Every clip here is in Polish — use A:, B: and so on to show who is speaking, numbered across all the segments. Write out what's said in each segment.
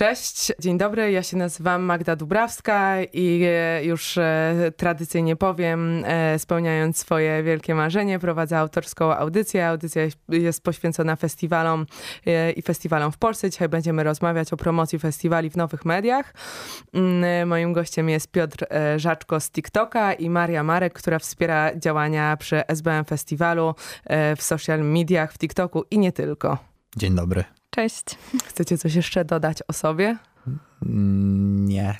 A: Cześć, dzień dobry, ja się nazywam Magda Dubrawska i e, już e, tradycyjnie powiem, e, spełniając swoje wielkie marzenie, prowadzę autorską audycję. Audycja jest poświęcona festiwalom i festiwalom w Polsce. Dzisiaj będziemy rozmawiać o promocji festiwali w nowych mediach. Mm, moim gościem jest Piotr Żaczko z TikToka i Maria Marek, która wspiera działania przy SBM Festiwalu w social mediach, w TikToku i nie tylko.
B: Dzień dobry.
C: Cześć.
A: Chcecie coś jeszcze dodać o sobie?
B: Mm, nie.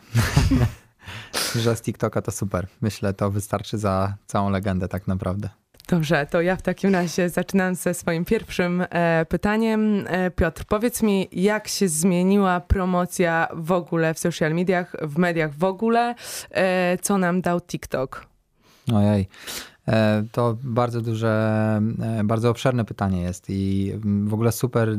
B: Że z TikToka to super. Myślę, to wystarczy za całą legendę tak naprawdę.
A: Dobrze, to ja w takim razie zaczynam ze swoim pierwszym e, pytaniem. E, Piotr, powiedz mi, jak się zmieniła promocja w ogóle w social mediach, w mediach w ogóle? E, co nam dał TikTok?
B: Ojej. E, to bardzo duże, e, bardzo obszerne pytanie jest i w ogóle super e,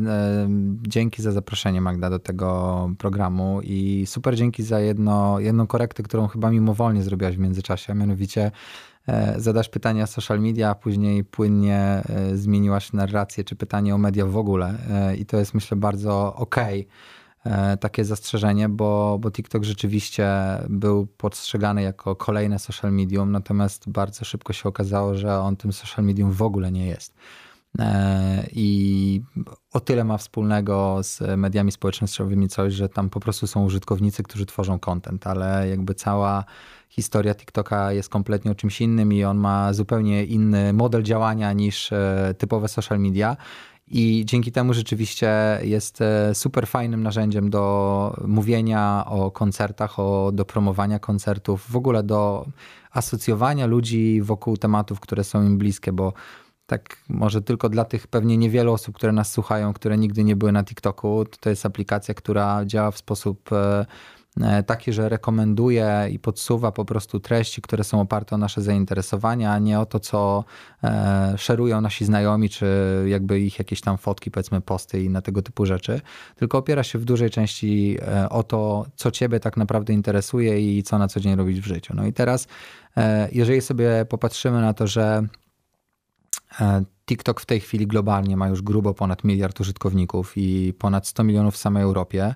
B: dzięki za zaproszenie Magda do tego programu i super dzięki za jedno, jedną korektę, którą chyba mimowolnie zrobiłaś w międzyczasie, a mianowicie zadasz pytania social media, a później płynnie zmieniłaś narrację czy pytanie o media w ogóle i to jest myślę bardzo okej. Okay takie zastrzeżenie, bo, bo TikTok rzeczywiście był postrzegany jako kolejne social medium, natomiast bardzo szybko się okazało, że on tym social medium w ogóle nie jest. E, I o tyle ma wspólnego z mediami społecznościowymi coś, że tam po prostu są użytkownicy, którzy tworzą content, ale jakby cała historia TikToka jest kompletnie o czymś innym i on ma zupełnie inny model działania niż e, typowe social media. I dzięki temu rzeczywiście jest e, super fajnym narzędziem do mówienia o koncertach, o, do promowania koncertów, w ogóle do asocjowania ludzi wokół tematów, które są im bliskie, bo tak może tylko dla tych pewnie niewielu osób, które nas słuchają, które nigdy nie były na TikToku, to jest aplikacja, która działa w sposób e, E, taki, że rekomenduje i podsuwa po prostu treści, które są oparte o nasze zainteresowania, a nie o to, co e, szerują nasi znajomi, czy jakby ich jakieś tam fotki, powiedzmy posty i na tego typu rzeczy, tylko opiera się w dużej części e, o to, co ciebie tak naprawdę interesuje i co na co dzień robić w życiu. No i teraz, jeżeli sobie popatrzymy na to, że TikTok w tej chwili globalnie ma już grubo ponad miliard użytkowników i ponad 100 milionów w samej Europie,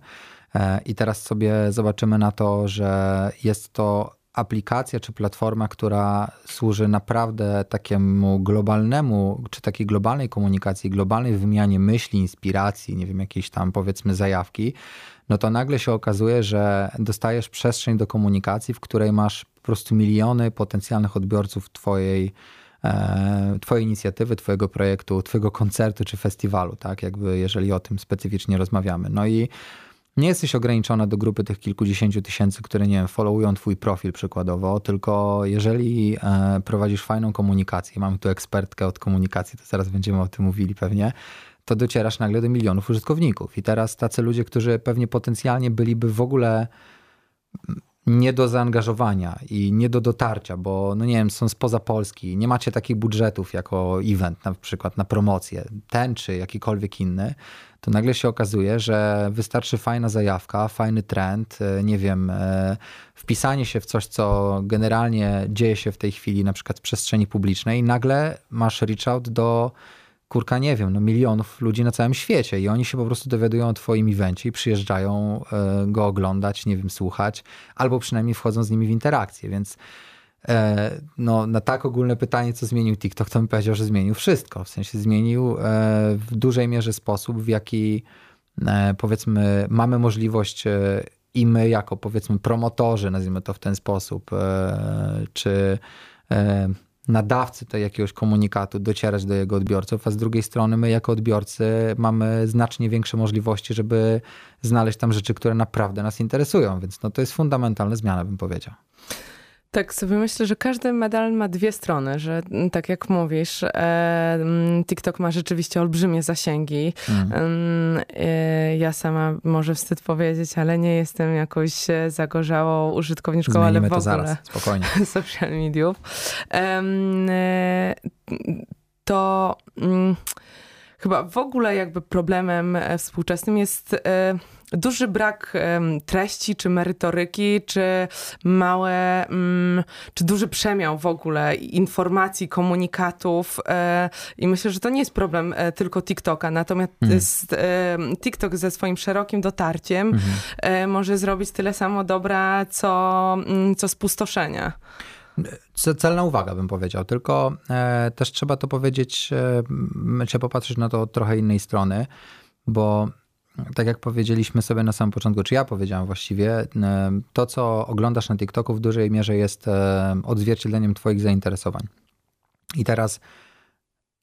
B: I teraz sobie zobaczymy na to, że jest to aplikacja czy platforma, która służy naprawdę takiemu globalnemu, czy takiej globalnej komunikacji, globalnej wymianie myśli, inspiracji, nie wiem, jakiejś tam powiedzmy zajawki, no to nagle się okazuje, że dostajesz przestrzeń do komunikacji, w której masz po prostu miliony potencjalnych odbiorców twojej e, Twojej inicjatywy, Twojego projektu, Twojego koncertu czy festiwalu, tak? Jakby jeżeli o tym specyficznie rozmawiamy. No i nie jesteś ograniczona do grupy tych kilkudziesięciu tysięcy, które, nie wiem, followują twój profil przykładowo, tylko jeżeli e, prowadzisz fajną komunikację, mamy tu ekspertkę od komunikacji, to zaraz będziemy o tym mówili pewnie, to docierasz nagle do milionów użytkowników. I teraz tacy ludzie, którzy pewnie potencjalnie byliby w ogóle nie do zaangażowania i nie do dotarcia, bo no nie wiem, są spoza Polski, nie macie takich budżetów jako event na przykład na promocję, ten czy jakikolwiek inny, to nagle się okazuje, że wystarczy fajna zajawka, fajny trend, e, nie wiem, e, wpisanie się w coś, co generalnie dzieje się w tej chwili na przykład w przestrzeni publicznej nagle masz reach out do kurka, nie wiem, no milionów ludzi na całym świecie i oni się po prostu dowiadują o twoim evencie i przyjeżdżają e, go oglądać, nie wiem, słuchać, albo przynajmniej wchodzą z nimi w interakcję, więc no, na tak ogólne pytanie, co zmienił TikTok, to bym powiedział, że zmienił wszystko. W sensie zmienił e, w dużej mierze sposób, w jaki powiedzmy mamy możliwość i my jako powiedzmy promotorzy, nazwijmy to w ten sposób, czy nadawcy tej jakiegoś komunikatu docierać do jego odbiorców, a z drugiej strony my jako odbiorcy mamy znacznie większe możliwości, żeby znaleźć tam rzeczy, które naprawdę nas interesują, więc no to jest fundamentalna zmiana, bym powiedział.
A: Tak sobie myślę, że każdy medal ma dwie strony, że mm, tak jak mówisz, e, mm, TikTok ma rzeczywiście olbrzymie zasięgi. Mm. E, ja sama może wstyd powiedzieć, ale nie jestem jakoś e, zagorzałą użytkowniczką,
B: Zmienimy
A: ale w
B: to
A: ogóle
B: zaraz, spokojnie.
A: social mediów. E, to chyba w ogóle jakby problemem e, współczesnym jest duży brak treści, czy merytoryki, czy małe, mm, czy duży przemiał w ogóle informacji, komunikatów e, i myślę, że to nie jest problem e, tylko TikToka, natomiast mhm. TikTok ze swoim szerokim dotarciem mhm. może zrobić tyle samo dobra, co, mm, co spustoszenia.
B: Celna uwaga, bym powiedział. Tylko e, też trzeba to powiedzieć, e, trzeba popatrzeć na to od trochę innej strony, bo tak jak powiedzieliśmy sobie na samym początku, czy ja powiedziałem właściwie, e, to co oglądasz na TikToku w dużej mierze jest e, odzwierciedleniem Twoich zainteresowań. I teraz,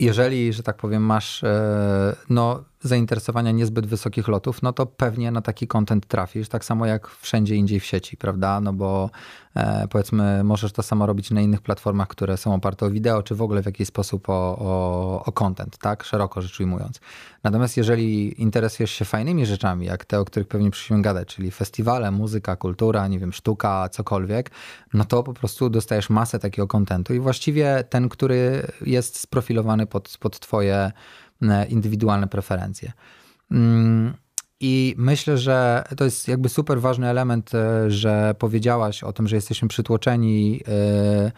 B: jeżeli, że tak powiem, masz e, no, zainteresowania niezbyt wysokich lotów, no to pewnie na taki content trafisz, tak samo jak wszędzie indziej w sieci, prawda? No bo e, powiedzmy, możesz to samo robić na innych platformach, które są oparte o wideo, czy w ogóle w jakiś sposób o, o, o content, tak? Szeroko rzecz ujmując. Natomiast jeżeli interesujesz się fajnymi rzeczami, jak te, o których pewnie przyszliśmy gadać, czyli festiwale, muzyka, kultura, nie wiem, sztuka, cokolwiek, no to po prostu dostajesz masę takiego kontentu i właściwie ten, który jest sprofilowany pod, pod twoje indywidualne preferencje. Mm, I myślę, że to jest jakby super ważny element, e, że powiedziałaś o tym, że jesteśmy przytłoczeni e,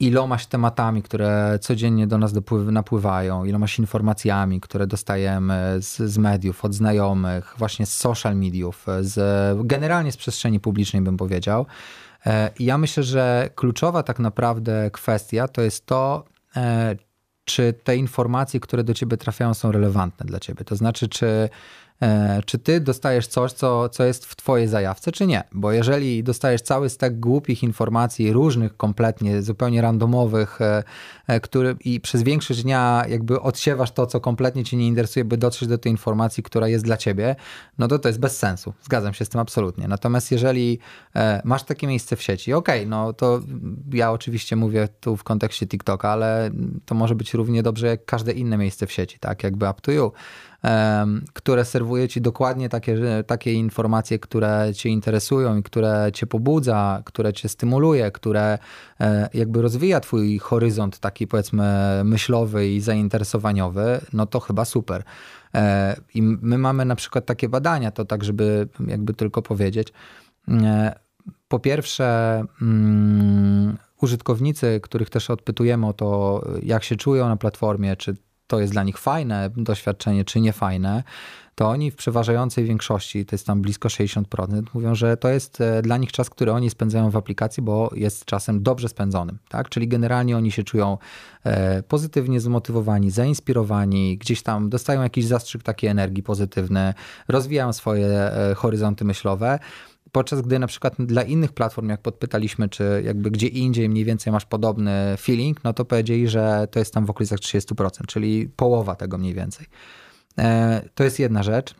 B: ilomaś tematami, które codziennie do nas napływają, ilomaś informacjami, które dostajemy z, z, mediów, od znajomych, właśnie z social mediów, z, generalnie z przestrzeni publicznej bym powiedział. I ja myślę, że kluczowa tak naprawdę kwestia to jest to, czy te informacje, które do ciebie trafiają, są relevantne dla ciebie. To znaczy, czy czy ty dostajesz coś, co, co jest w twojej zajawce, czy nie. Bo jeżeli dostajesz cały stek głupich informacji, różnych kompletnie, zupełnie randomowych, e, e, który, i przez większość dnia jakby odsiewasz to, co kompletnie cię nie interesuje, by dotrzeć do tej informacji, która jest dla ciebie, no to to jest bez sensu. Zgadzam się z tym absolutnie. Natomiast jeżeli masz takie miejsce w sieci, okej, okay, no to ja oczywiście mówię tu w kontekście TikToka, ale to może być równie dobrze jak każde inne miejsce w sieci, tak? Jakby up to you które serwuje ci dokładnie takie, takie informacje, które cię interesują i które cię pobudza, które cię stymuluje, które e, jakby rozwija twój horyzont taki powiedzmy myślowy i zainteresowaniowy, no to chyba super. E, I my mamy na przykład takie badania, to tak, żeby jakby tylko powiedzieć. E, po pierwsze, mm, użytkownicy, których też odpytujemy o to, jak się czują na platformie, czy to jest dla nich fajne doświadczenie, czy niefajne, to oni w przeważającej większości, to jest tam blisko 60%, mówią, że to jest e, dla nich czas, który oni spędzają w aplikacji, bo jest czasem dobrze spędzonym. Tak? Czyli generalnie oni się czują e, pozytywnie zmotywowani, zainspirowani, gdzieś tam dostają jakiś zastrzyk takiej energii pozytywny, rozwijają swoje e, horyzonty myślowe. Podczas gdy na przykład dla innych platform, jak podpytaliśmy, czy jakby gdzie indziej mniej więcej masz podobny feeling, no to powiedzieli, że to jest tam w okolicach 30%, czyli połowa tego mniej więcej. E, to jest jedna rzecz.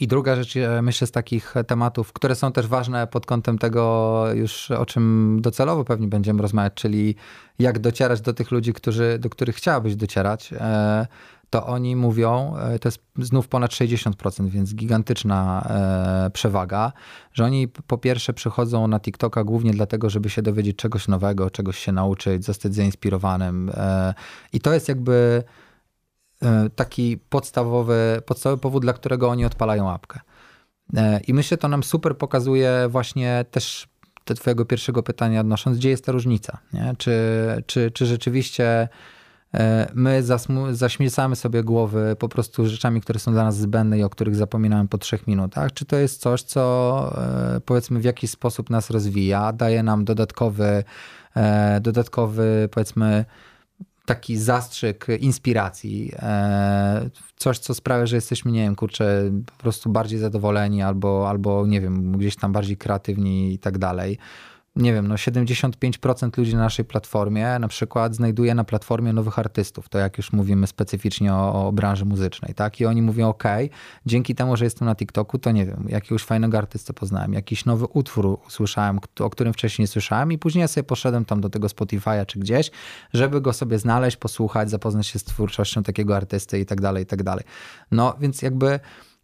B: I druga rzecz, e, myślę, z takich tematów, które są też ważne pod kątem tego, już o czym docelowo pewnie będziemy rozmawiać, czyli jak docierać do tych ludzi, którzy, do których chciałabyś docierać. To oni mówią, e, to jest znów ponad 60%, więc gigantyczna e, przewaga, że oni po pierwsze przychodzą na TikToka głównie dlatego, żeby się dowiedzieć czegoś nowego, czegoś się nauczyć, zostać zainspirowanym. E, I to jest jakby taki podstawowy, podstawowy powód, dla którego oni odpalają apkę. I myślę, to nam super pokazuje właśnie też do twojego pierwszego pytania odnosząc, gdzie jest ta różnica, nie? Czy, czy, czy rzeczywiście my zaśmiecamy sobie głowy po prostu rzeczami, które są dla nas zbędne i o których zapominamy po trzech minutach. Czy to jest coś, co e, powiedzmy w jakiś sposób nas rozwija, daje nam dodatkowy, e, dodatkowy powiedzmy taki zastrzyk inspiracji, coś, co sprawia, że jesteśmy, nie wiem, kurczę, po prostu bardziej zadowoleni albo, albo nie wiem, gdzieś tam bardziej kreatywni i tak dalej nie wiem, no 75% ludzi na naszej platformie na przykład znajduje na platformie nowych artystów, to jak już mówimy specyficznie o, o branży muzycznej, tak? I oni mówią, ok, dzięki temu, że jestem na TikToku, to nie wiem, jakiegoś fajnego artystę poznałem, jakiś nowy utwór usłyszałem, o którym wcześniej nie słyszałem i później ja sobie poszedłem tam do tego Spotify'a czy gdzieś, żeby go sobie znaleźć, posłuchać, zapoznać się z twórczością takiego artysty i tak dalej, i tak dalej. No, więc jakby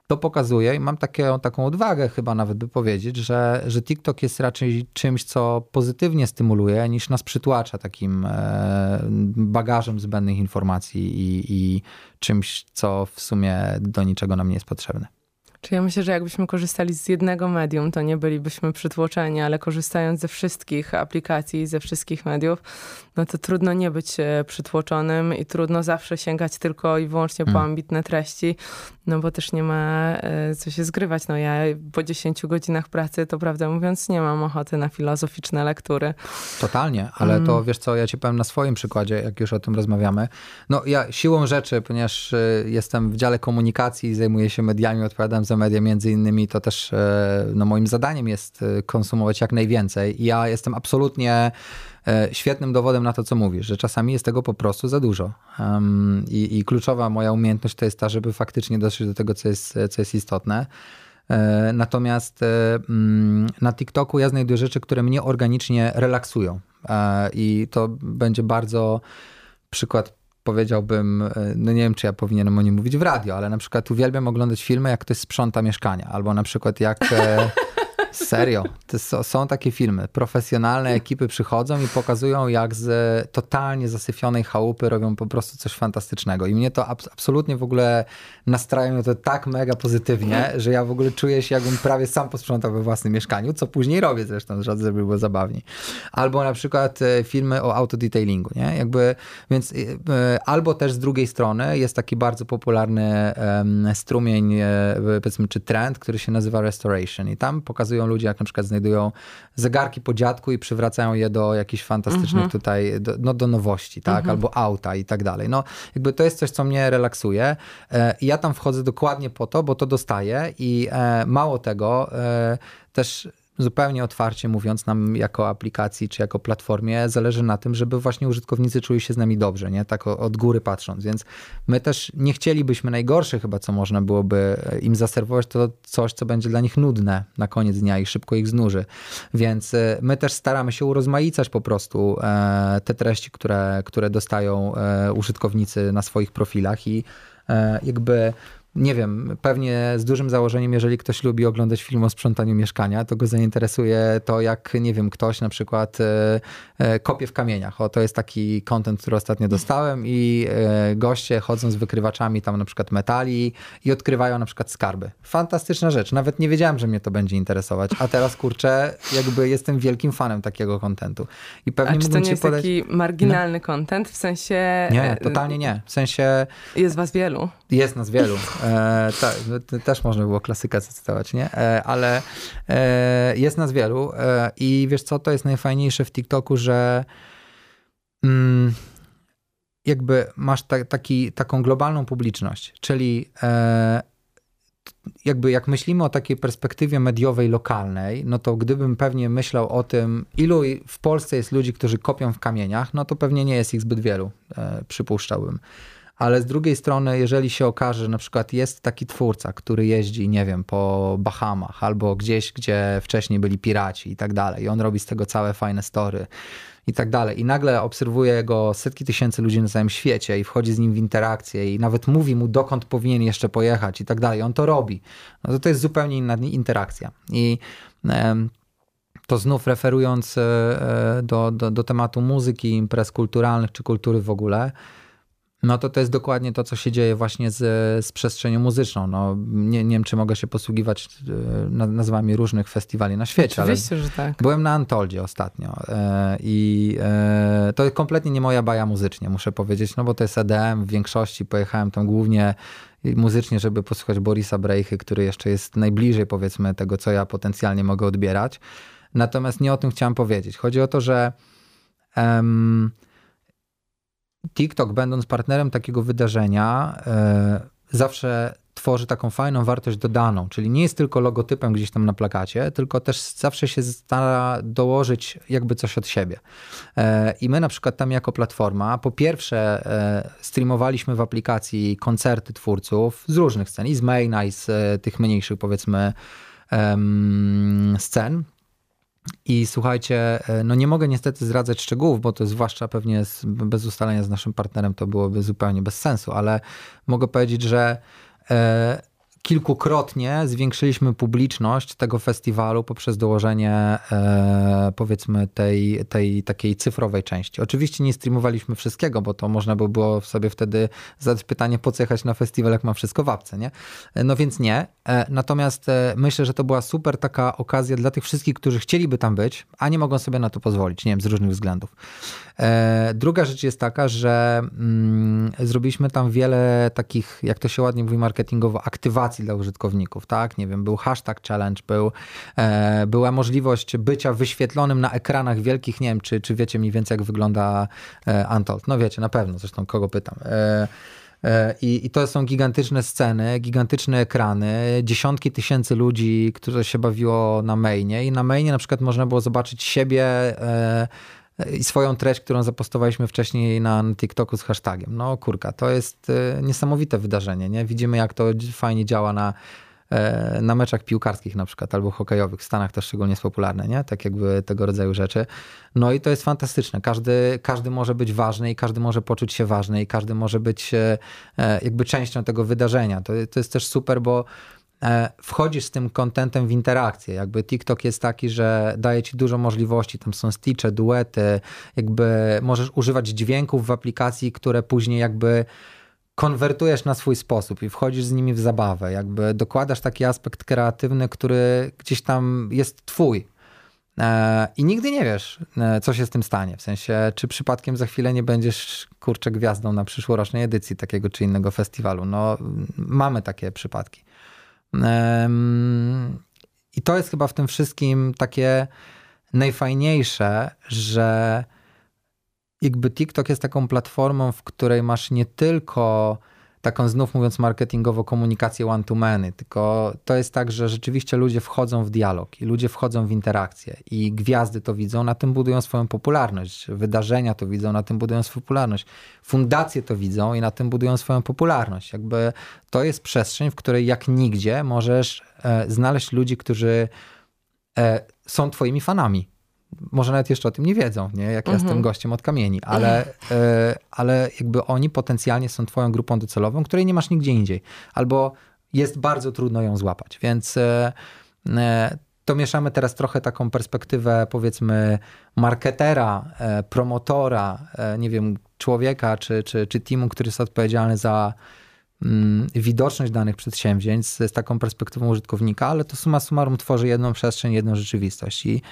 B: to pokazuje i mam takie, taką odwagę chyba nawet by powiedzieć, że, że TikTok jest raczej czymś, co pozytywnie stymuluje, niż nas przytłacza takim e, bagażem zbędnych informacji i, i czymś, co w sumie do niczego nam nie jest potrzebne.
A: Czy ja myślę, że jakbyśmy korzystali z jednego medium, to nie bylibyśmy przytłoczeni, ale korzystając ze wszystkich aplikacji, ze wszystkich mediów, no to trudno nie być e, przytłoczonym i trudno zawsze sięgać tylko i wyłącznie po
B: Mm.
A: ambitne treści, no bo też nie ma e, co się zgrywać. No ja po 10 godzinach pracy, to prawdę mówiąc, nie mam ochoty na filozoficzne lektury.
B: Totalnie, ale
A: Mm.
B: to wiesz co, ja ci powiem na swoim przykładzie, jak już o tym rozmawiamy. No ja siłą rzeczy, ponieważ y, jestem w dziale komunikacji i zajmuję się mediami, odpowiadam za media między innymi, to też y, no, moim zadaniem jest y, konsumować jak najwięcej. I ja jestem absolutnie y, świetnym dowodem na to, co mówisz, że czasami jest tego po prostu za dużo. I, I kluczowa moja umiejętność to jest ta, żeby faktycznie dotrzeć do tego, co jest, co jest istotne. E, Natomiast e, mm, na TikToku ja znajduję rzeczy, które mnie organicznie relaksują. E, I to będzie bardzo przykład, powiedziałbym, e, no nie wiem, czy ja powinienem o nim mówić w radio, ale na przykład uwielbiam oglądać filmy, jak ktoś sprząta mieszkania, albo na przykład jak. Serio, to są, takie filmy. Profesjonalne ekipy przychodzą i pokazują, jak z totalnie zasyfionej chałupy robią po prostu coś fantastycznego. I mnie to abs- absolutnie w ogóle nastraja mnie to tak mega pozytywnie, że ja w ogóle czuję się, jakbym prawie sam posprzątał we własnym mieszkaniu, co później robię zresztą, żeby było zabawniej. Albo na przykład e, filmy o autodetailingu, nie? Jakby, więc e, e, albo też z drugiej strony jest taki bardzo popularny em, strumień, powiedzmy, czy trend, który się nazywa restoration i tam pokazują ludzie, jak na przykład znajdują zegarki po dziadku i przywracają je do jakichś fantastycznych tutaj, do, no do nowości, tak? Albo auta i tak dalej. No jakby to jest coś, co mnie relaksuje. E, i ja tam wchodzę dokładnie po to, bo to dostaję i e, mało tego, e, też zupełnie otwarcie mówiąc nam jako aplikacji czy jako platformie zależy na tym, żeby właśnie użytkownicy czuli się z nami dobrze, nie? Tak od góry patrząc. Więc my też nie chcielibyśmy najgorsze chyba, co można byłoby im zaserwować, to coś, co będzie dla nich nudne na koniec dnia i szybko ich znuży. Więc e, my też staramy się urozmaicać po prostu e, te treści, które, które dostają e, użytkownicy na swoich profilach i e, jakby nie wiem, pewnie z dużym założeniem, jeżeli ktoś lubi oglądać film o sprzątaniu mieszkania, to go zainteresuje to, jak, nie wiem, ktoś na przykład e, e, kopie w kamieniach. O, to jest taki content, który ostatnio dostałem i e, goście chodzą z wykrywaczami tam na przykład metali i odkrywają na przykład skarby. Fantastyczna rzecz. Nawet nie wiedziałem, że mnie to będzie interesować, a teraz, kurczę, jakby jestem wielkim fanem takiego contentu. I pewnie
A: A czy to nie jest
B: podać...
A: taki marginalny content? W sensie...
B: Nie, totalnie nie. W sensie
A: Jest was wielu.
B: jest nas wielu. Ta, to też można było klasykę zacytować, nie? E, ale e, jest nas wielu e, i wiesz co, to jest najfajniejsze w TikToku, że mm, jakby masz ta, taki, taką globalną publiczność, czyli e, jakby jak myślimy o takiej perspektywie mediowej lokalnej, no to gdybym pewnie myślał o tym, ilu w Polsce jest ludzi, którzy kopią w kamieniach, no to pewnie nie jest ich zbyt wielu, przypuszczałbym. Ale z drugiej strony, jeżeli się okaże, że na przykład jest taki twórca, który jeździ, nie wiem, po Bahamach albo gdzieś, gdzie wcześniej byli piraci i tak dalej, i on robi z tego całe fajne story i tak dalej, i nagle obserwuje go setki tysięcy ludzi na całym świecie i wchodzi z nim w interakcję i nawet mówi mu, dokąd powinien jeszcze pojechać i tak dalej, on to robi, no to to jest zupełnie inna interakcja. I em, to znów referując e, e, do, do, do tematu muzyki, imprez kulturalnych czy kultury w ogóle, no to to jest dokładnie to, co się dzieje właśnie z, z przestrzenią muzyczną. No, nie, nie wiem, czy mogę się posługiwać e, na- nazwami różnych festiwali na świecie, ale
A: Oczywiście, że tak.
B: byłem na Antoldzie ostatnio e, i e, to jest kompletnie nie moja baja muzycznie, muszę powiedzieć, no bo to jest EDM w większości, pojechałem tam głównie muzycznie, żeby posłuchać Borisa Brejchy, który jeszcze jest najbliżej powiedzmy tego, co ja potencjalnie mogę odbierać. Natomiast nie o tym chciałem powiedzieć. Chodzi o to, że TikTok, będąc partnerem takiego wydarzenia, e, zawsze tworzy taką fajną wartość dodaną, czyli nie jest tylko logotypem gdzieś tam na plakacie, tylko też zawsze się stara dołożyć jakby coś od siebie. E, I my na przykład tam jako platforma, po pierwsze e, streamowaliśmy w aplikacji koncerty twórców z różnych scen, i z maina, i z tych mniejszych powiedzmy scen, i słuchajcie, e, no nie mogę niestety zdradzać szczegółów, bo to zwłaszcza pewnie z, bez ustalenia z naszym partnerem to byłoby zupełnie bez sensu, ale mogę powiedzieć, że e, kilkukrotnie zwiększyliśmy publiczność tego festiwalu poprzez dołożenie e, powiedzmy tej, tej takiej cyfrowej części. Oczywiście nie streamowaliśmy wszystkiego, bo to można by było sobie wtedy zadać pytanie, po co jechać na festiwal, jak ma wszystko w apce, nie? No więc nie. E, natomiast e, myślę, że to była super taka okazja dla tych wszystkich, którzy chcieliby tam być, a nie mogą sobie na to pozwolić, nie wiem, z różnych względów. E, druga rzecz jest taka, że mm, zrobiliśmy tam wiele takich, jak to się ładnie mówi marketingowo, aktywacji dla użytkowników, tak? Nie wiem, był hashtag challenge, był, e, była możliwość bycia wyświetlonym na ekranach wielkich, nie wiem, czy, czy wiecie mniej więcej, jak wygląda e. No wiecie, na pewno, zresztą kogo pytam. E, i, I, to są gigantyczne sceny, gigantyczne ekrany, dziesiątki tysięcy ludzi, którzy się bawiło na mainie. I na mainie na przykład można było zobaczyć siebie i swoją treść, którą zapostowaliśmy wcześniej na, TikToku z hashtagiem. No kurka, to jest e, niesamowite wydarzenie, nie? Widzimy jak to fajnie działa na, e, na meczach piłkarskich na przykład, albo hokejowych. W Stanach to szczególnie jest popularne, nie? Tak jakby tego rodzaju rzeczy. No i to jest fantastyczne. Każdy, każdy może być ważny i każdy może poczuć się ważny i każdy może być e, jakby częścią tego wydarzenia. To, to jest też super, bo E, wchodzisz z tym kontentem w interakcję. Jakby TikTok jest taki, że daje ci dużo możliwości. Tam są stitche, duety, jakby możesz używać dźwięków w aplikacji, które później jakby konwertujesz na swój sposób i wchodzisz z nimi w zabawę. Jakby dokładasz taki aspekt kreatywny, który gdzieś tam jest twój. E, I nigdy nie wiesz, e, co się z tym stanie. W sensie, czy przypadkiem za chwilę nie będziesz kurczę gwiazdą na przyszłorocznej edycji takiego czy innego festiwalu. No, mamy takie przypadki. I to jest chyba w tym wszystkim takie najfajniejsze, że jakby TikTok jest taką platformą, w której masz nie tylko taką znów mówiąc marketingowo komunikację one-to-many, tylko to jest tak, że rzeczywiście ludzie wchodzą w dialog i ludzie wchodzą w interakcję i gwiazdy to widzą, na tym budują swoją popularność, wydarzenia to widzą, na tym budują swoją popularność, fundacje to widzą i na tym budują swoją popularność. Jakby to jest przestrzeń, w której jak nigdzie możesz e, znaleźć ludzi, którzy e, są twoimi fanami może nawet jeszcze o tym nie wiedzą, nie? jak ja jestem mhm. gościem od kamieni, ale, e, ale jakby oni potencjalnie są twoją grupą docelową, której nie masz nigdzie indziej. Albo jest bardzo trudno ją złapać. Więc e, e, to mieszamy teraz trochę taką perspektywę, powiedzmy, marketera, promotora, nie wiem, człowieka czy, czy, czy teamu, który jest odpowiedzialny za mm, widoczność danych przedsięwzięć z, z taką perspektywą użytkownika, ale to suma summarum tworzy jedną przestrzeń, jedną rzeczywistość. I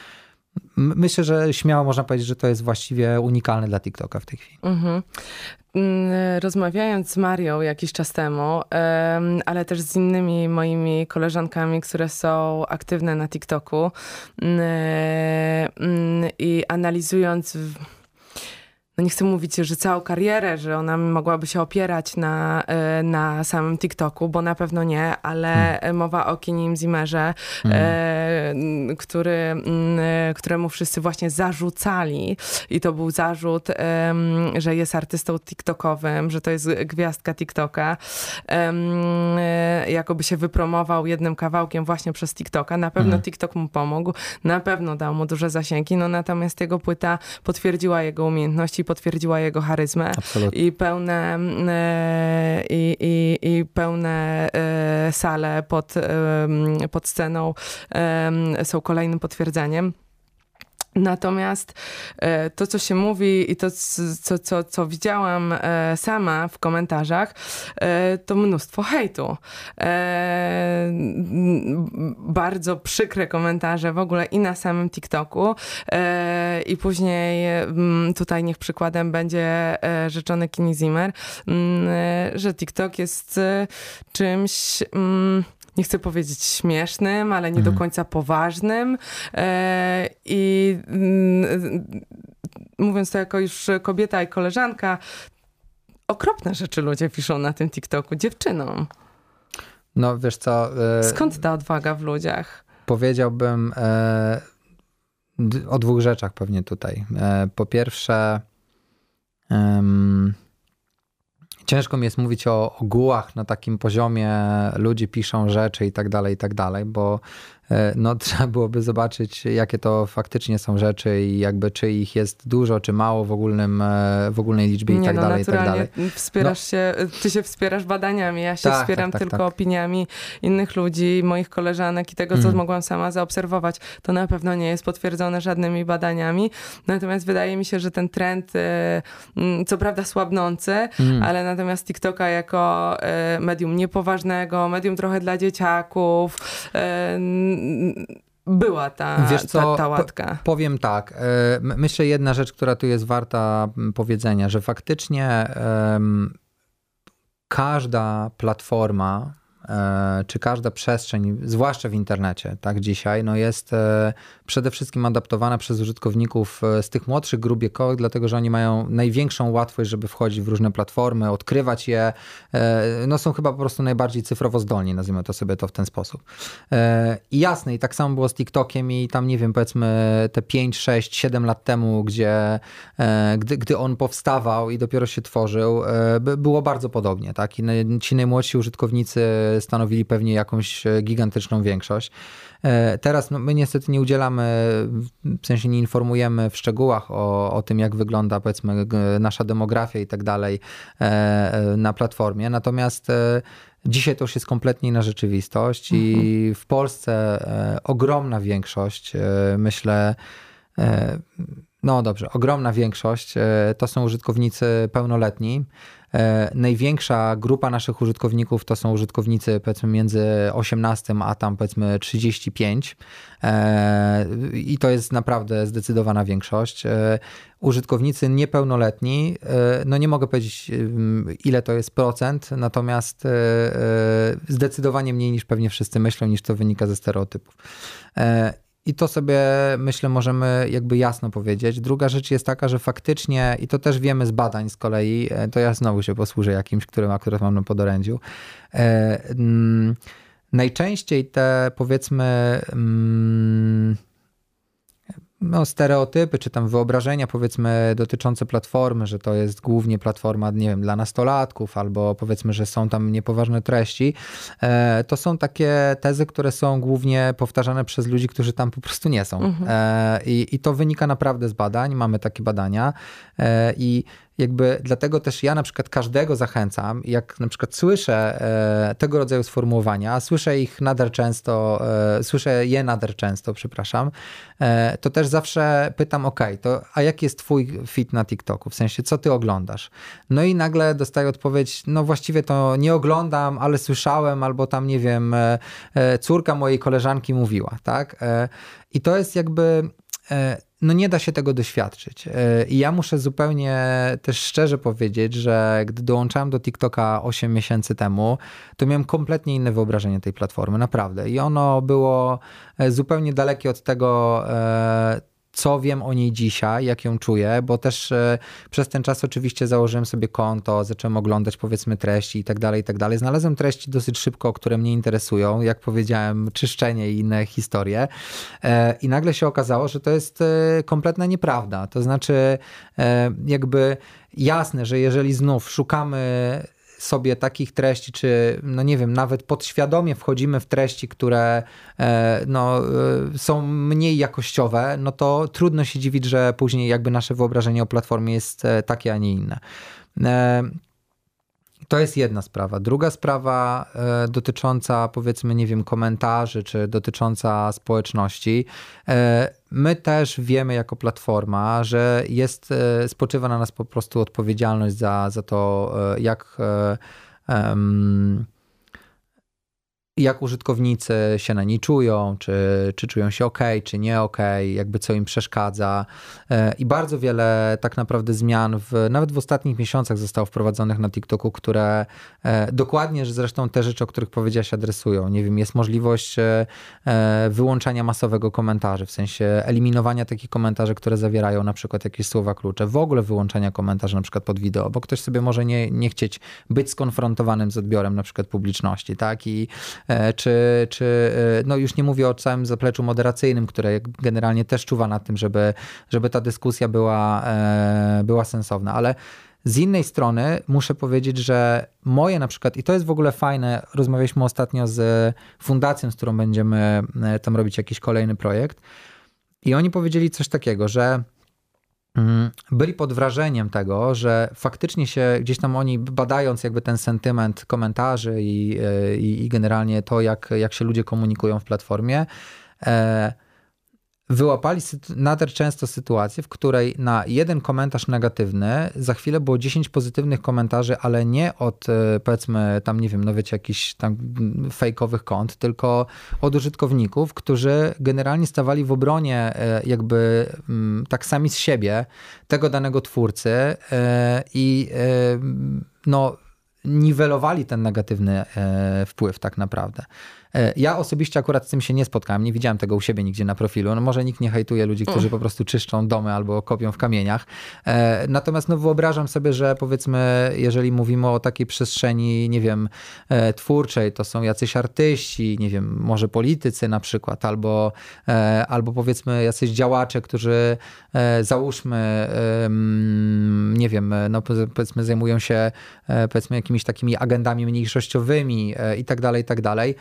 B: Myślę, że śmiało można powiedzieć, że to jest właściwie unikalne dla TikToka w tej chwili. Mhm.
A: Mm, rozmawiając z Marią jakiś czas temu, ale też z innymi moimi koleżankami, które są aktywne na TikToku mm, mm, i analizując no nie chcę mówić, że całą karierę, że ona mogłaby się opierać na, e, na samym TikToku, bo na pewno nie, ale hmm. mowa o Kinim Zimmerze, hmm. e, który, mm, e, któremu wszyscy właśnie zarzucali i to był zarzut, e, że jest artystą TikTokowym, że to jest gwiazdka TikToka, e, jakoby się wypromował jednym kawałkiem właśnie przez TikToka. Na pewno hmm. TikTok mu pomógł, na pewno dał mu duże zasięgi, no natomiast jego płyta potwierdziła jego umiejętności, potwierdziła jego charyzmę Absolutnie. i pełne e, i, i, i pełne e, sale pod, pod sceną są kolejnym potwierdzeniem. Natomiast e, to, co się mówi i to, co, co, co widziałam e, sama w komentarzach, e, to mnóstwo hejtu. Bardzo przykre komentarze w ogóle i na samym TikToku. I później tutaj niech przykładem będzie rzeczony Kini Zimmer, że TikTok jest czymś nie chcę powiedzieć śmiesznym, ale nie mhm. do końca poważnym. E, I mm, mówiąc to jako już kobieta i koleżanka, okropne rzeczy ludzie piszą na tym TikToku dziewczynom.
B: No wiesz co.
A: E, Skąd ta odwaga w ludziach?
B: Powiedziałbym e, o dwóch rzeczach pewnie tutaj. E, po pierwsze, ciężko mi jest mówić o ogółach na takim poziomie, ludzie piszą rzeczy i tak dalej, i tak dalej, bo no trzeba byłoby zobaczyć, jakie to faktycznie są rzeczy i jakby czy ich jest dużo, czy mało w, ogólnym, w ogólnej liczbie i
A: Nie,
B: tak
A: no,
B: dalej, i tak dalej.
A: Wspierasz no. się, ty się wspierasz badaniami, ja się
B: tak,
A: wspieram
B: tak, tak,
A: tylko
B: tak.
A: opiniami innych ludzi, moich koleżanek i tego, co mm. mogłam sama zaobserwować. To na pewno nie jest potwierdzone żadnymi badaniami, natomiast wydaje mi się, że ten trend, co prawda słabnący, mm. ale natomiast TikToka jako medium niepoważnego, medium trochę dla dzieciaków, była ta, Wiesz co, ta, ta łatka.
B: powiem tak. Myślę jedna rzecz, która tu jest warta powiedzenia, że faktycznie um, każda platforma E, czy każda przestrzeń, zwłaszcza w internecie, tak dzisiaj, no jest e, przede wszystkim adaptowana przez użytkowników e, z tych młodszych grup dlatego że oni mają największą łatwość, żeby wchodzić w różne platformy, odkrywać je. No są chyba po prostu najbardziej cyfrowo zdolni, nazwijmy to sobie to w ten sposób. I jasne, i tak samo było z TikTokiem i tam, nie wiem, powiedzmy te 5, 6, 7 lat temu, gdzie gdy, gdy on powstawał i dopiero się tworzył, było bardzo podobnie, tak? I ci najmłodsi użytkownicy stanowili pewnie jakąś e, gigantyczną większość. E, teraz no, my niestety nie udzielamy, w sensie nie informujemy w szczegółach o, o tym, jak wygląda powiedzmy nasza demografia i tak dalej e, na platformie. Natomiast Dzisiaj to już jest kompletnie inna rzeczywistość i mhm. w Polsce ogromna większość, myślę, no dobrze, ogromna większość to są użytkownicy pełnoletni. E, największa grupa naszych użytkowników to są użytkownicy powiedzmy między 18 a tam powiedzmy 35 e, i to jest naprawdę zdecydowana większość. E, użytkownicy niepełnoletni, no nie mogę powiedzieć ile to jest procent, natomiast zdecydowanie mniej niż pewnie wszyscy myślą, niż to wynika ze stereotypów. I to sobie myślę możemy jakby jasno powiedzieć. Druga rzecz jest taka, że faktycznie, i to też wiemy z badań z kolei, e, to ja znowu się posłużę jakimś, którym akurat mam na podorędziu. E, mm, najczęściej te powiedzmy. No, stereotypy, czy tam wyobrażenia powiedzmy dotyczące platformy, że to jest głównie platforma, nie wiem, dla nastolatków, albo powiedzmy, że są tam niepoważne treści, e, to są takie tezy, które są głównie powtarzane przez ludzi, którzy tam po prostu nie są. Mhm. E, I, I to wynika naprawdę z badań, mamy takie badania e, i jakby dlatego też ja na przykład każdego zachęcam, jak na przykład słyszę e, tego rodzaju sformułowania, słyszę ich nader często, e, słyszę je nader często, przepraszam, e, to też zawsze pytam, ok, to a jaki jest twój fit na TikToku? W sensie, co ty oglądasz? No i nagle dostaję odpowiedź, no właściwie to nie oglądam, ale słyszałem, albo tam, nie wiem, e, e, córka mojej koleżanki mówiła, tak? E, I to jest jakby no nie da się tego doświadczyć. E, I ja muszę zupełnie też szczerze powiedzieć, że gdy dołączałem do TikToka 8 miesięcy temu, to miałem kompletnie inne wyobrażenie tej platformy, naprawdę. I ono było e, zupełnie dalekie od tego, e, co wiem o niej dzisiaj, jak ją czuję, bo też e, przez ten czas oczywiście założyłem sobie konto, zacząłem oglądać powiedzmy treści i tak dalej, i tak dalej. Znalazłem treści dosyć szybko, które mnie interesują, jak powiedziałem, czyszczenie i inne historie. E, I nagle się okazało, że to jest e, kompletna nieprawda. To znaczy, jakby jasne, że jeżeli znów szukamy sobie takich treści, czy no nie wiem, nawet podświadomie wchodzimy w treści, które e, no, e, są mniej jakościowe, no to trudno się dziwić, że później jakby nasze wyobrażenie o platformie jest e, takie, a nie inne. To jest jedna sprawa. Druga sprawa e, dotycząca, powiedzmy, nie wiem, komentarzy, czy dotycząca społeczności. E, my też wiemy jako platforma, że jest, e, spoczywa na nas po prostu odpowiedzialność za, za to, e, jak. Um, jak użytkownicy się na niej czują, czy, czy czują się ok, czy nie ok, jakby co im przeszkadza. E, I bardzo wiele tak naprawdę zmian, w, nawet w ostatnich miesiącach zostało wprowadzonych na TikToku, które e, dokładnie, że zresztą te rzeczy, o których powiedziałaś, adresują. Nie wiem, jest możliwość e, wyłączania masowego komentarzy, w sensie eliminowania takich komentarzy, które zawierają na przykład jakieś słowa klucze, w ogóle wyłączania komentarzy na przykład pod wideo, bo ktoś sobie może nie, nie chcieć być skonfrontowanym z odbiorem na przykład publiczności, tak? I czy, czy e, no już nie mówię o całym zapleczu moderacyjnym, które generalnie też czuwa nad tym, żeby, żeby ta dyskusja była, e, była sensowna, ale Z innej strony muszę powiedzieć, że moje na przykład, i to jest w ogóle fajne, rozmawialiśmy ostatnio z fundacją, z którą będziemy e, tam robić jakiś kolejny projekt, i oni powiedzieli coś takiego, że byli pod wrażeniem tego, że faktycznie się gdzieś tam oni badając jakby ten sentyment komentarzy i, e, i, i generalnie to, jak, jak się ludzie komunikują w platformie, e, wyłapali nader często sytuację, w której na jeden komentarz negatywny za chwilę było 10 pozytywnych komentarzy, ale nie od e, powiedzmy tam, nie wiem, no wiecie, jakichś tam fejkowych kont, tylko od użytkowników, którzy generalnie stawali w obronie e, jakby mm, tak sami z siebie tego danego twórcy e, i no niwelowali ten negatywny wpływ tak naprawdę. E, ja osobiście akurat z tym się nie spotkałem, nie widziałem tego u siebie nigdzie na profilu. No może nikt nie hejtuje ludzi, którzy po prostu czyszczą domy albo kopią w kamieniach. E, natomiast no wyobrażam sobie, że powiedzmy, jeżeli mówimy o takiej przestrzeni, nie wiem, e, twórczej, to są jacyś artyści, nie wiem, może politycy na przykład, albo, albo powiedzmy jacyś działacze, którzy załóżmy, nie wiem, no powiedzmy zajmują się powiedzmy jakimiś takimi agendami mniejszościowymi i tak dalej, i tak dalej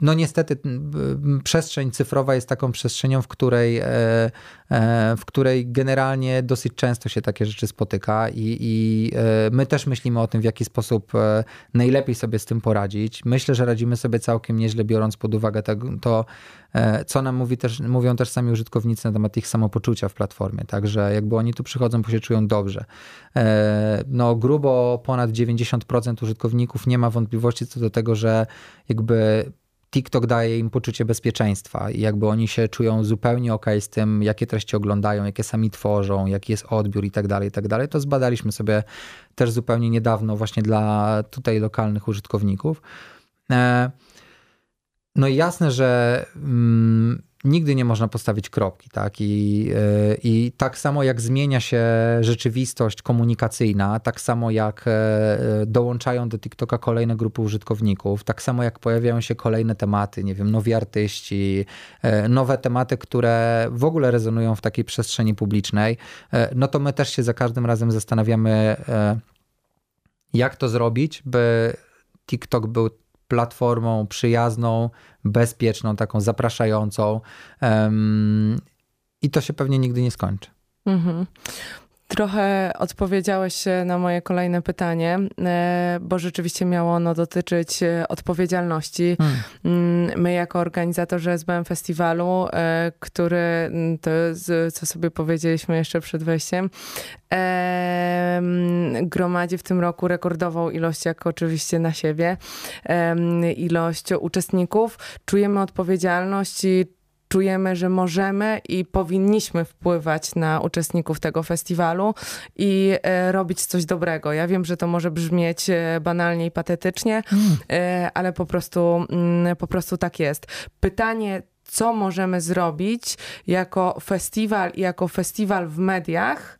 B: no niestety przestrzeń cyfrowa jest taką przestrzenią, w której, e, e, w której generalnie dosyć często się takie rzeczy spotyka i, i my też myślimy o tym, w jaki sposób najlepiej sobie z tym poradzić. Myślę, że radzimy sobie całkiem nieźle, biorąc pod uwagę to, to co nam mówi też, mówią też sami użytkownicy na temat ich samopoczucia w platformie. Także jakby oni tu przychodzą, bo się czują dobrze. No grubo ponad 90% użytkowników nie ma wątpliwości co do tego, że jakby TikTok daje im poczucie bezpieczeństwa i jakby oni się czują zupełnie ok z tym, jakie treści oglądają, jakie sami tworzą, jaki jest odbiór i tak dalej, i tak dalej. To zbadaliśmy sobie też zupełnie niedawno właśnie dla tutaj lokalnych użytkowników. E, no i jasne, że mm, nigdy nie można postawić kropki, tak? I, e, I tak samo jak zmienia się rzeczywistość komunikacyjna, tak samo jak e, dołączają do TikToka kolejne grupy użytkowników, tak samo jak pojawiają się kolejne tematy, nie wiem, nowi artyści, e, nowe tematy, które w ogóle rezonują w takiej przestrzeni publicznej, no to my też się za każdym razem zastanawiamy, jak to zrobić, by TikTok był platformą przyjazną, bezpieczną, taką zapraszającą. Um, I to się pewnie nigdy nie skończy. Mhm.
A: Trochę odpowiedziałeś na moje kolejne pytanie, e, bo rzeczywiście miało ono dotyczyć e, odpowiedzialności. Hmm. Mm, my jako organizatorzy SBM Festiwalu, e, który mm, to co sobie powiedzieliśmy jeszcze przed wejściem, gromadzi w tym roku rekordową ilość, jak oczywiście na siebie, ilość uczestników. Czujemy odpowiedzialność i czujemy, że możemy i powinniśmy wpływać na uczestników tego festiwalu i e, robić coś dobrego. Ja wiem, że to może brzmieć e, banalnie i patetycznie, mm. ale po prostu, mm, po prostu tak jest. Pytanie, co możemy zrobić jako festiwal i jako festiwal w mediach,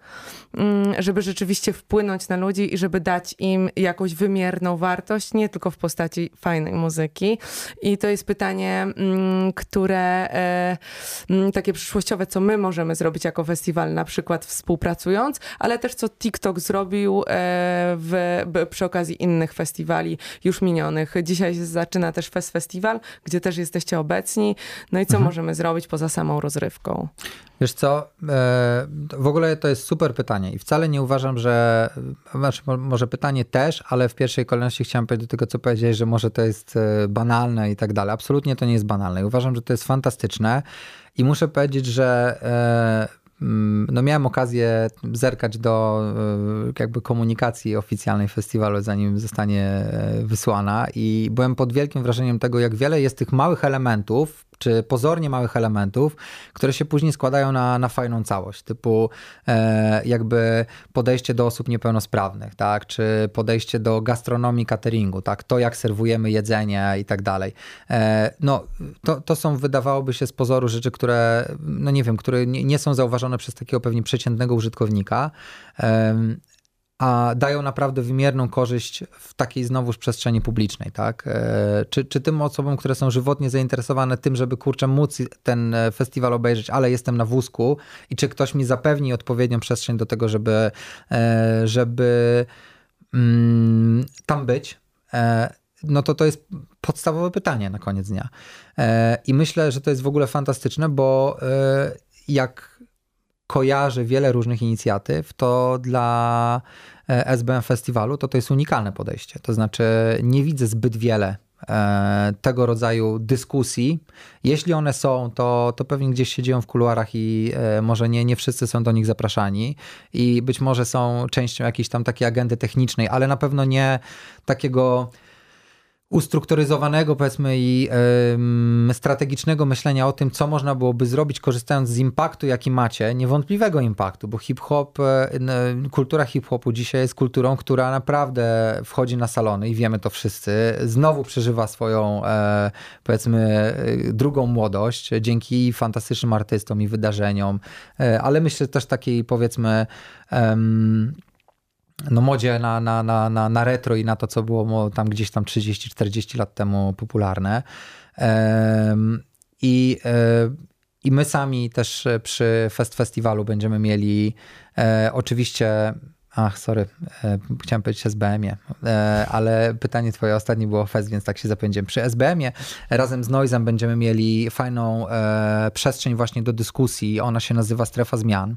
A: Mm, żeby rzeczywiście wpłynąć na ludzi i żeby dać im jakąś wymierną wartość, nie tylko w postaci fajnej muzyki. I to jest pytanie, mm, które e, mm, takie przyszłościowe, co my możemy zrobić jako festiwal, na przykład współpracując, ale też co TikTok zrobił e, w, przy okazji innych festiwali już minionych. Dzisiaj zaczyna też Fest Festiwal, gdzie też jesteście obecni. No i co mhm. możemy zrobić poza samą rozrywką?
B: Wiesz co, e, w ogóle to jest super pytanie i wcale nie uważam, że, znaczy może pytanie też, ale w pierwszej kolejności chciałem powiedzieć do tego, co powiedziałeś, że może to jest e, banalne i tak dalej. Absolutnie to nie jest banalne. Uważam, że to jest fantastyczne i muszę powiedzieć, że e, mm, no miałem okazję zerkać do jakby komunikacji oficjalnej festiwalu, zanim zostanie wysłana i byłem pod wielkim wrażeniem tego, jak wiele jest tych małych elementów, czy pozornie małych elementów, które się później składają na, na fajną całość, typu e, jakby podejście do osób niepełnosprawnych, tak, czy podejście do gastronomii, cateringu, tak, to jak serwujemy jedzenie i tak dalej. E, no, to, to są wydawałoby się z pozoru rzeczy, które, no nie wiem, które nie, nie są zauważone przez takiego pewnie przeciętnego użytkownika, e, a dają naprawdę wymierną korzyść w takiej znowuż przestrzeni publicznej, tak? E, czy, czy tym osobom, które są żywotnie zainteresowane tym, żeby kurczę móc ten e, festiwal obejrzeć, ale jestem na wózku i czy ktoś mi zapewni odpowiednią przestrzeń do tego, żeby, e, żeby mm, tam być, no to to jest podstawowe pytanie na koniec dnia. I myślę, że to jest w ogóle fantastyczne, bo jak kojarzy wiele różnych inicjatyw, to dla e, SBM Festiwalu to to jest unikalne podejście. To znaczy nie widzę zbyt wiele e, tego rodzaju dyskusji. Jeśli one są, to, to pewnie gdzieś się dzieją w kuluarach i e, może nie, nie wszyscy są do nich zapraszani i być może są częścią jakiejś tam takiej agendy technicznej, ale na pewno nie takiego ustrukturyzowanego, powiedzmy, i y, strategicznego myślenia o tym, co można byłoby zrobić, korzystając z impaktu, jaki macie, niewątpliwego impaktu, bo hip-hop, y, kultura hip-hopu dzisiaj jest kulturą, która naprawdę wchodzi na salony i wiemy to wszyscy, znowu przeżywa swoją, y, powiedzmy, drugą młodość dzięki fantastycznym artystom i wydarzeniom, ale myślę też takiej, powiedzmy, no, modzie na, na, na, na, na retro i na to, co było tam gdzieś tam 30-40 lat temu popularne. I, e, I my sami też przy Fest Festiwalu będziemy mieli e, oczywiście Ach, sorry, e, chciałem powiedzieć SBM-ie, e, ale pytanie twoje ostatnie było Fest, więc tak się zapędziłem. Przy SBM-ie razem z Noizem będziemy mieli fajną e, przestrzeń właśnie do dyskusji. Ona się nazywa Strefa Zmian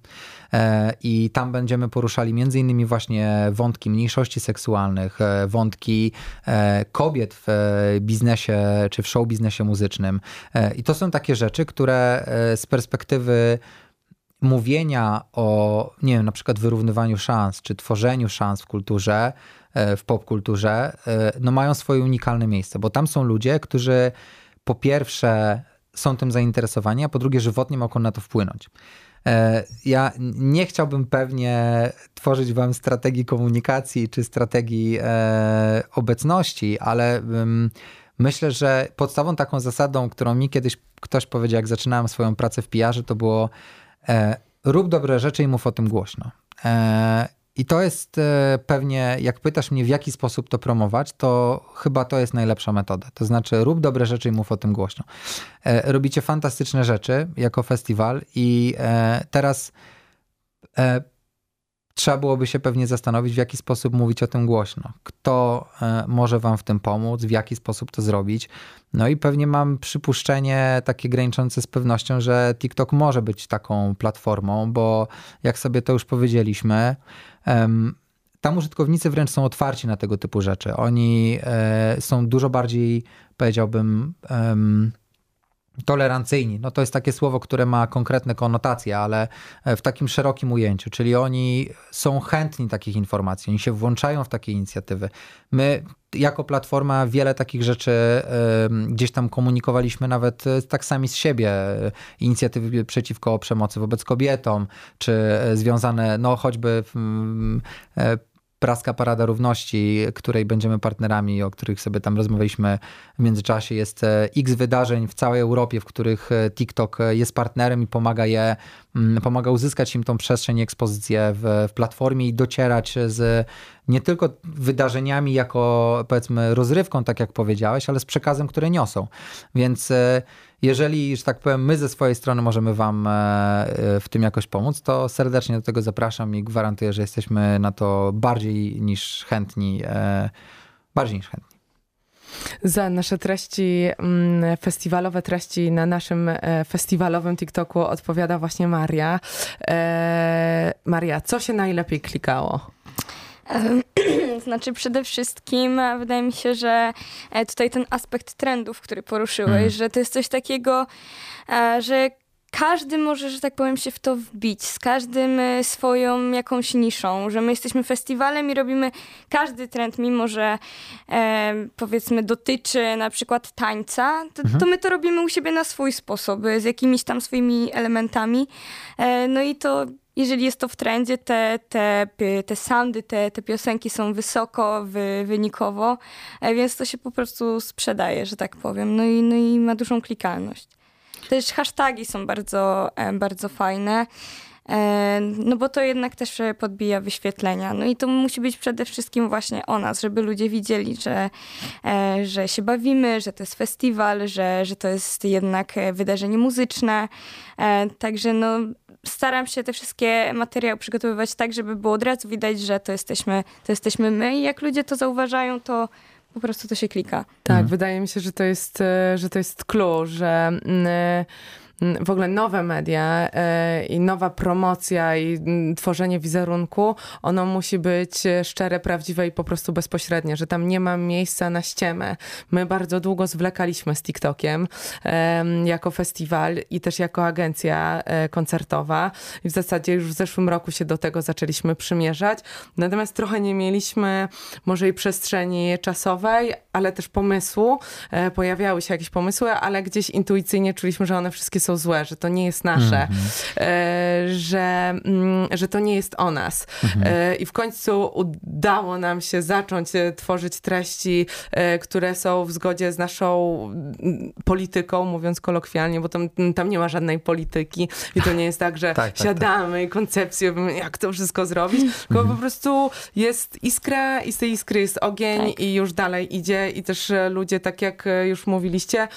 B: i tam będziemy poruszali między innymi właśnie wątki mniejszości seksualnych, wątki kobiet w biznesie czy w show biznesie muzycznym. I to są takie rzeczy, które z perspektywy mówienia o, nie wiem, na przykład wyrównywaniu szans, czy tworzeniu szans w kulturze, e, w popkulturze, e, no mają swoje unikalne miejsce, bo tam są ludzie, którzy po pierwsze są tym zainteresowani, a po drugie żywotnie mogą na to wpłynąć. E, ja nie chciałbym pewnie tworzyć wam strategii komunikacji czy strategii obecności, ale myślę, że podstawą taką zasadą, którą mi kiedyś ktoś powiedział, jak zaczynałem swoją pracę w PR, to było rób dobre rzeczy i mów o tym głośno. E, I to jest e, pewnie, jak pytasz mnie, w jaki sposób to promować, to chyba to jest najlepsza metoda. To znaczy, rób dobre rzeczy i mów o tym głośno. Robicie fantastyczne rzeczy jako festiwal, i teraz trzeba byłoby się pewnie zastanowić, w jaki sposób mówić o tym głośno. Kto e, może wam w tym pomóc, w jaki sposób to zrobić. No i pewnie mam przypuszczenie takie graniczące z pewnością, że TikTok może być taką platformą, bo jak sobie to już powiedzieliśmy, tam użytkownicy wręcz są otwarci na tego typu rzeczy. Oni e, są dużo bardziej, powiedziałbym, tolerancyjni. No to jest takie słowo, które ma konkretne konotacje, ale e, w takim szerokim ujęciu, czyli oni są chętni takich informacji, oni się włączają w takie inicjatywy. My jako platforma wiele takich rzeczy gdzieś tam komunikowaliśmy nawet e, tak sami z siebie. Inicjatywy przeciwko przemocy wobec kobietom, czy e, związane no choćby Praska Parada Równości, której będziemy partnerami, o których sobie tam rozmawialiśmy w międzyczasie. Jest e, x wydarzeń w całej Europie, w których e, TikTok e, jest partnerem i pomaga je, mm, pomaga uzyskać im tą przestrzeń i ekspozycję w, w platformie i docierać z nie tylko wydarzeniami jako powiedzmy rozrywką, tak jak powiedziałeś, ale z przekazem, które niosą. Więc jeżeli, że tak powiem, my ze swojej strony możemy Wam e, e, w tym jakoś pomóc, to serdecznie do tego zapraszam i gwarantuję, że jesteśmy na to bardziej niż chętni. E, bardziej niż chętni.
A: Za nasze treści, mm, festiwalowe treści na naszym festiwalowym TikToku odpowiada właśnie Maria. Maria, co się najlepiej klikało?
C: Znaczy przede wszystkim e, wydaje mi się, że e, tutaj ten aspekt trendów, który poruszyłeś, mm. że to jest coś takiego, e, że każdy może, że tak powiem, się w to wbić, z każdym swoją jakąś niszą, że my jesteśmy festiwalem i robimy każdy trend, mimo że e, powiedzmy dotyczy na przykład tańca, to, mhm. to, my to robimy u siebie na swój sposób, z jakimiś tam swoimi elementami. E, no i to jeżeli jest to w trendzie, te, te, te soundy, te, te piosenki są wysoko, wy, wynikowo, e, więc to się po prostu sprzedaje, że tak powiem. No i, no i ma dużą klikalność. Też hasztagi są bardzo, e, bardzo fajne. E, no bo to jednak też podbija wyświetlenia. No i to musi być przede wszystkim właśnie o nas, żeby ludzie widzieli, że, że się bawimy, że to jest festiwal, że, że to jest jednak wydarzenie muzyczne. Także no staram się te wszystkie materiały przygotowywać tak, żeby było od razu widać, że to jesteśmy, to jesteśmy my i jak ludzie to zauważają, to po prostu to się klika.
A: Tak, mhm. wydaje mi się, że to jest, że to jest clue, że mm, w ogóle nowe media e, i nowa promocja i tworzenie wizerunku, ono musi być szczere, prawdziwe i po prostu bezpośrednie, że tam nie ma miejsca na ściemę. My bardzo długo zwlekaliśmy z TikTokiem jako festiwal i też jako agencja e, koncertowa i w zasadzie już w zeszłym roku się do tego zaczęliśmy przymierzać. Natomiast trochę nie mieliśmy może i przestrzeni czasowej, ale też pomysłu. E, pojawiały się jakieś pomysły, ale gdzieś intuicyjnie czuliśmy, że one wszystkie są złe, że to nie jest nasze, mm -hmm. że, mm, że to nie jest o nas. Mm -hmm. I w końcu udało nam się zacząć e, tworzyć treści, które są w zgodzie z naszą mm, polityką, mówiąc kolokwialnie, bo tam, tam nie ma żadnej polityki i to nie jest tak, że tak, tak, tak. siadamy tak. i koncepcję, jak to wszystko zrobić, tylko po prostu jest iskra i z tej iskry jest ogień tak. i już dalej idzie i też ludzie, tak jak już mówiliście,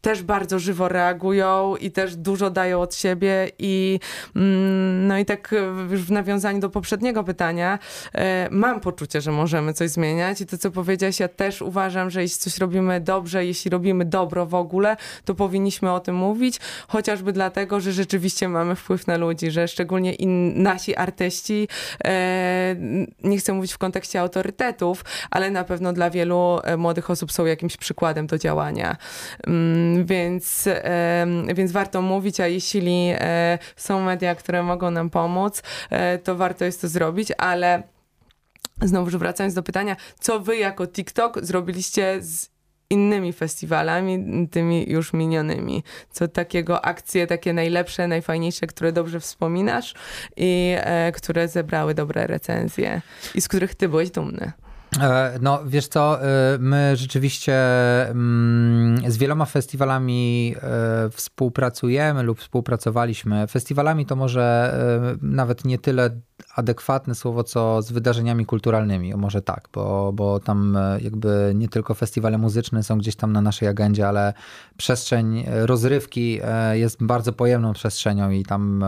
A: też bardzo żywo reagują i też dużo dają od siebie i mm, no i tak już w nawiązaniu do poprzedniego pytania e, mam poczucie, że możemy coś zmieniać i to, co powiedziałaś, ja też uważam, że jeśli coś robimy dobrze, jeśli robimy dobro w ogóle, to powinniśmy o tym mówić, chociażby dlatego, że rzeczywiście mamy wpływ na ludzi, że szczególnie in, nasi artyści, e, nie chcę mówić w kontekście autorytetów, ale na pewno dla wielu e, młodych osób są jakimś przykładem do działania. Mm, więc więc warto mówić, a jeśli e, są media, które mogą nam pomóc, e, to warto jest to zrobić, ale znowu wracając do pytania, co wy jako TikTok zrobiliście z innymi festiwalami, tymi już minionymi. Co takiego akcje, takie najlepsze, najfajniejsze, które dobrze wspominasz i e, które zebrały dobre recenzje i z których ty byłeś dumny.
B: E, no, wiesz co, e, my rzeczywiście mm, z wieloma festiwalami e, współpracujemy lub współpracowaliśmy. Festiwalami to może nawet nie tyle adekwatne słowo, co z wydarzeniami kulturalnymi, może tak, bo, bo tam jakby nie tylko festiwale muzyczne są gdzieś tam na naszej agendzie, ale przestrzeń rozrywki jest bardzo pojemną przestrzenią i tam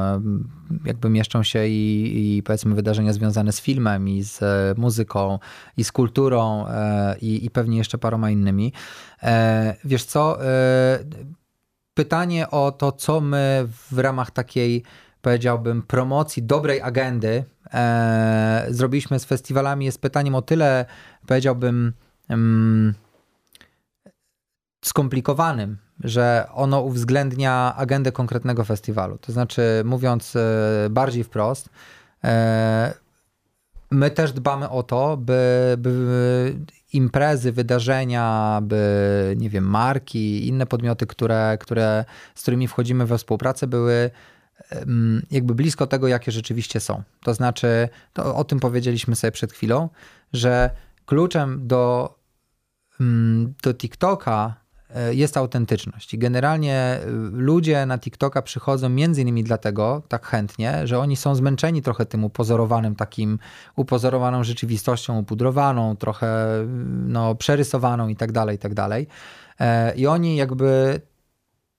B: jakby mieszczą się i, i powiedzmy wydarzenia związane z filmem i z muzyką i z kulturą i, i pewnie jeszcze paroma innymi. Wiesz co, pytanie o to, co my w ramach takiej powiedziałbym, promocji dobrej agendy e, zrobiliśmy z festiwalami jest pytaniem o tyle, powiedziałbym, mm, skomplikowanym, że ono uwzględnia agendę konkretnego festiwalu. To znaczy, mówiąc e, bardziej wprost, e, my też dbamy o to, by, by imprezy, wydarzenia, by, nie wiem, marki, inne podmioty, które, które, z którymi wchodzimy we współpracę, były jakby blisko tego, jakie rzeczywiście są. To znaczy, to o tym powiedzieliśmy sobie przed chwilą, że kluczem do, do TikToka jest autentyczność. I generalnie e, ludzie na TikToka przychodzą między innymi dlatego tak chętnie, że oni są zmęczeni trochę tym upozorowanym, takim upozorowaną rzeczywistością, upudrowaną, trochę no, przerysowaną i tak dalej, i tak dalej. E, I oni jakby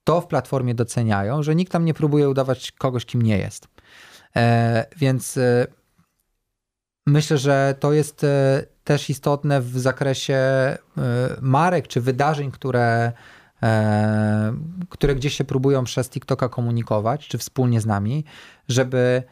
B: to w platformie doceniają, że nikt tam nie próbuje udawać kogoś, kim nie jest. E, więc e, myślę, że to jest e, też istotne w zakresie e, marek czy wydarzeń, które, e, które gdzieś się próbują przez TikToka komunikować, czy wspólnie z nami, żeby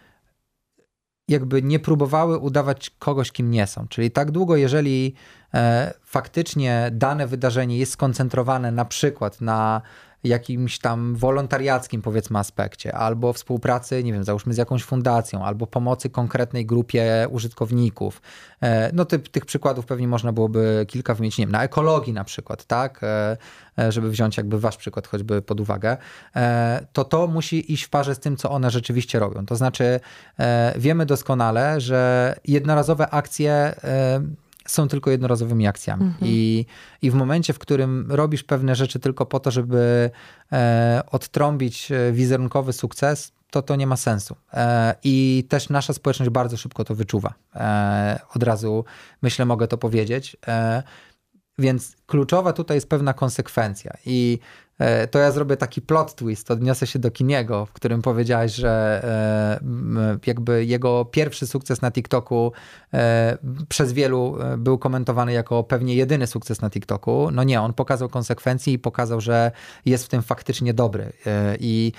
B: jakby nie próbowały udawać kogoś, kim nie są. Czyli tak długo, jeżeli e, faktycznie dane wydarzenie jest skoncentrowane na przykład na jakimś tam wolontariackim powiedzmy aspekcie, albo współpracy, nie wiem, załóżmy z jakąś fundacją, albo pomocy konkretnej grupie użytkowników. E, no ty, tych przykładów pewnie można byłoby kilka wymienić, nie wiem, na ekologii na przykład, tak, e, e, żeby wziąć jakby wasz przykład choćby pod uwagę, to to musi iść w parze z tym, co one rzeczywiście robią. To znaczy wiemy doskonale, że jednorazowe akcje są tylko jednorazowymi akcjami. Mhm. I, I w momencie, w którym robisz pewne rzeczy tylko po to, żeby e, odtrąbić e, wizerunkowy sukces, to to nie ma sensu. E, I też nasza społeczność bardzo szybko to wyczuwa. E, od razu myślę, mogę to powiedzieć. E, więc kluczowa tutaj jest pewna konsekwencja. I to ja zrobię taki plot twist, odniosę się do Kiniego, w którym powiedziałeś, że e, jakby jego pierwszy sukces na TikToku e, przez wielu był komentowany jako pewnie jedyny sukces na TikToku. No nie, on pokazał konsekwencje i pokazał, że jest w tym faktycznie dobry i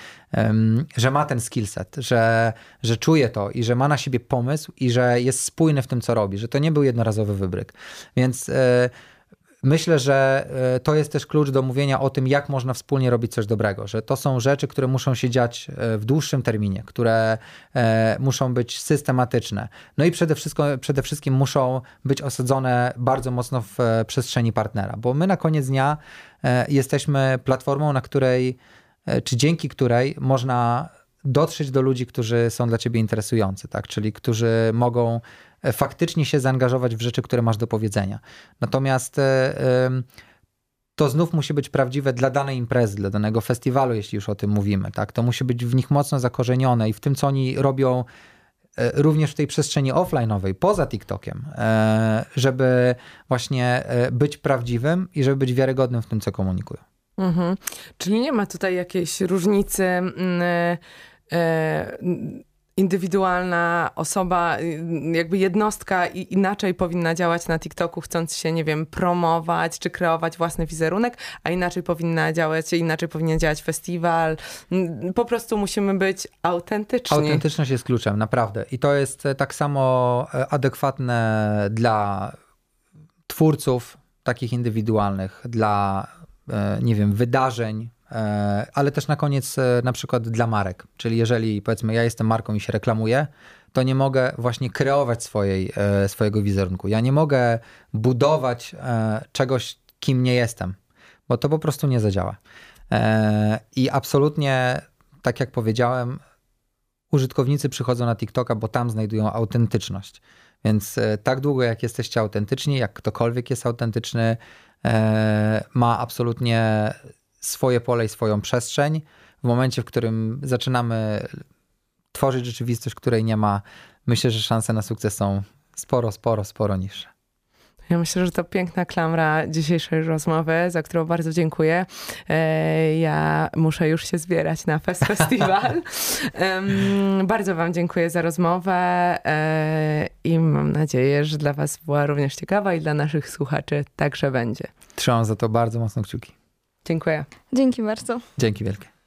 B: że ma ten skillset, że, że czuje to i że ma na siebie pomysł i że jest spójny w tym, co robi, że to nie był jednorazowy wybryk. Więc Myślę, że e, to jest też klucz do mówienia o tym, jak można wspólnie robić coś dobrego, że to są rzeczy, które muszą się dziać e, w dłuższym terminie, które e, muszą być systematyczne. No i przede wszystkim, przede wszystkim muszą być osadzone bardzo mocno w przestrzeni partnera, bo my na koniec dnia jesteśmy platformą, na której, czy dzięki której można dotrzeć do ludzi, którzy są dla ciebie interesujący, tak? czyli którzy mogą faktycznie się zaangażować w rzeczy, które masz do powiedzenia. Natomiast e, to znów musi być prawdziwe dla danej imprezy, dla danego festiwalu, jeśli już o tym mówimy. Tak? To musi być w nich mocno zakorzenione i w tym, co oni robią e, również w tej przestrzeni offline'owej, poza TikTokiem, żeby właśnie być prawdziwym i żeby być wiarygodnym w tym, co komunikują. Mhm.
A: Czyli nie ma tutaj jakiejś różnicy. Mm, indywidualna osoba, y, jakby jednostka inaczej powinna działać na TikToku, chcąc się, nie wiem, promować czy kreować własny wizerunek, a inaczej powinna działać, inaczej powinien działać festiwal. Mm, po prostu musimy być autentyczni.
B: Autentyczność jest kluczem, naprawdę. I to jest e, tak samo e, adekwatne dla twórców takich indywidualnych, dla, e, nie wiem, wydarzeń, ale też na koniec e, na przykład dla marek. Czyli jeżeli powiedzmy ja jestem marką i się reklamuję, to nie mogę właśnie kreować swojej, e, swojego wizerunku. Ja nie mogę budować czegoś, kim nie jestem, bo to po prostu nie zadziała. I absolutnie, tak jak powiedziałem, użytkownicy przychodzą na TikToka, bo tam znajdują autentyczność. Więc tak długo, jak jesteście autentyczni, jak ktokolwiek jest autentyczny, ma absolutnie swoje pole i swoją przestrzeń. W momencie, w którym zaczynamy tworzyć rzeczywistość, której nie ma, myślę, że szanse na sukces są sporo, sporo, sporo niższe.
A: Ja myślę, że to piękna klamra dzisiejszej rozmowy, za którą bardzo dziękuję. E, ja muszę już się zbierać na Fest Festival. bardzo Wam dziękuję za rozmowę e, i mam nadzieję, że dla Was była również ciekawa i dla naszych słuchaczy także będzie.
B: Trzymam za to bardzo mocno kciuki.
A: Dziękuję.
C: Dzięki bardzo.
B: Dzięki wielkie.